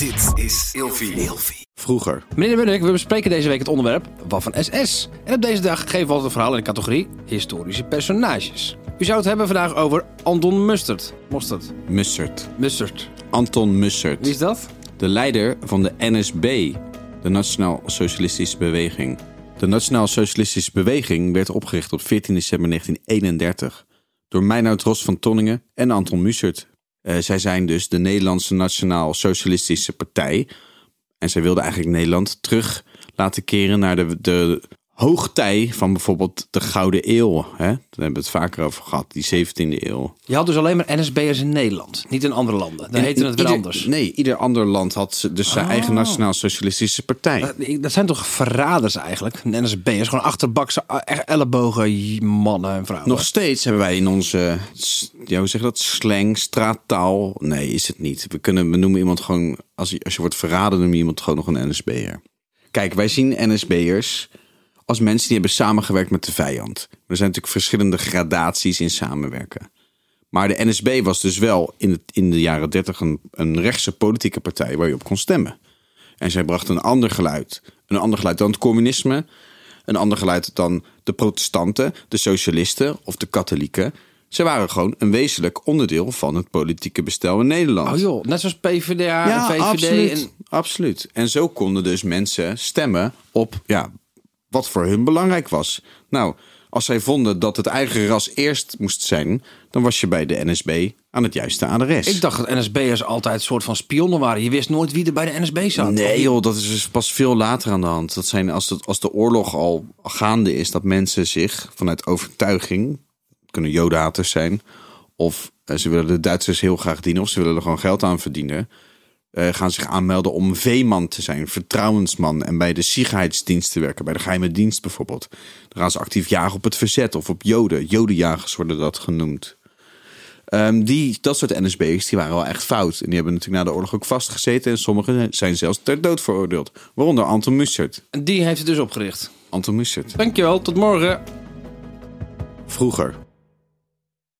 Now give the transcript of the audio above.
Dit is Ilfie. Vroeger. Meneer de Munnik, we bespreken deze week het onderwerp Waffen SS. En op deze dag geven we altijd een verhaal in de categorie historische personages. U zou het hebben vandaag over Anton Mustert. Mostert. Mussert. Mustert. Anton Mussert. Wie is dat? De leider van de NSB, de Nationaal Socialistische Beweging. De Nationaal Socialistische Beweging werd opgericht op 14 december 1931 door Meinoud Ros van Tonningen en Anton Mussert. Eh, zij zijn dus de Nederlandse Nationaal Socialistische Partij. En zij wilden eigenlijk Nederland terug laten keren naar de, de hoogtij van bijvoorbeeld de Gouden Eeuw. Hè? Daar hebben we het vaker over gehad, die 17e eeuw. Je had dus alleen maar NSB'ers in Nederland, niet in andere landen. Dan heette het weer Ieder- anders. Nee, ieder ander land had dus zijn eigen Nationaal Socialistische Partij. Eh, Dat zijn toch verraders eigenlijk? NSB'ers, gewoon achterbakse eh, ellebogen mannen en vrouwen. Nog steeds hebben wij in onze, ja, hoe zeg je dat, slang, straattaal. Nee, is het niet. We, kunnen, we noemen iemand gewoon, als je, als je wordt verraden, noem je iemand gewoon nog een NSB'er. Kijk, wij zien NSB'ers als mensen die hebben samengewerkt met de vijand. Er zijn natuurlijk verschillende gradaties in samenwerken. Maar de NSB was dus wel in, het, in de jaren dertig een, een rechtse politieke partij waar je op kon stemmen. En zij brachten een ander geluid. Een ander geluid dan het communisme. Een ander geluid dan de protestanten, de socialisten of de katholieken. Ze waren gewoon een wezenlijk onderdeel van het politieke bestel in Nederland. Oh joh, net zoals PvdA en VVD. absoluut, En, absoluut. En zo konden dus mensen stemmen op ja, wat voor hun belangrijk was. Nou, als zij vonden dat het eigen ras eerst moest zijn, dan was je bij de NSB aan het juiste adres. ik dacht dat NSB'ers altijd een soort van spionnen waren. Je wist nooit wie er bij de NSB zat. Nee joh, dat is dus pas veel later aan de hand. Dat zijn als, het, als de oorlog al gaande is, dat mensen zich vanuit overtuiging, kunnen jodenhaters zijn, of eh, ze willen de Duitsers heel graag dienen, of ze willen er gewoon geld aan verdienen, eh, gaan zich aanmelden om veeman te zijn, vertrouwensman en bij de Sicherheidsdienst te werken, bij de geheime dienst bijvoorbeeld. Dan gaan ze actief jagen op het verzet of op joden. Jodenjagers worden dat genoemd. Ehm, die, dat soort NSB'ers die waren wel echt fout. En die hebben natuurlijk na de oorlog ook vastgezeten. En sommigen zijn zelfs ter dood veroordeeld. Waaronder Anton Mussert. En Die heeft het dus opgericht. Anton Mussert. Dankjewel, tot morgen. Vroeger.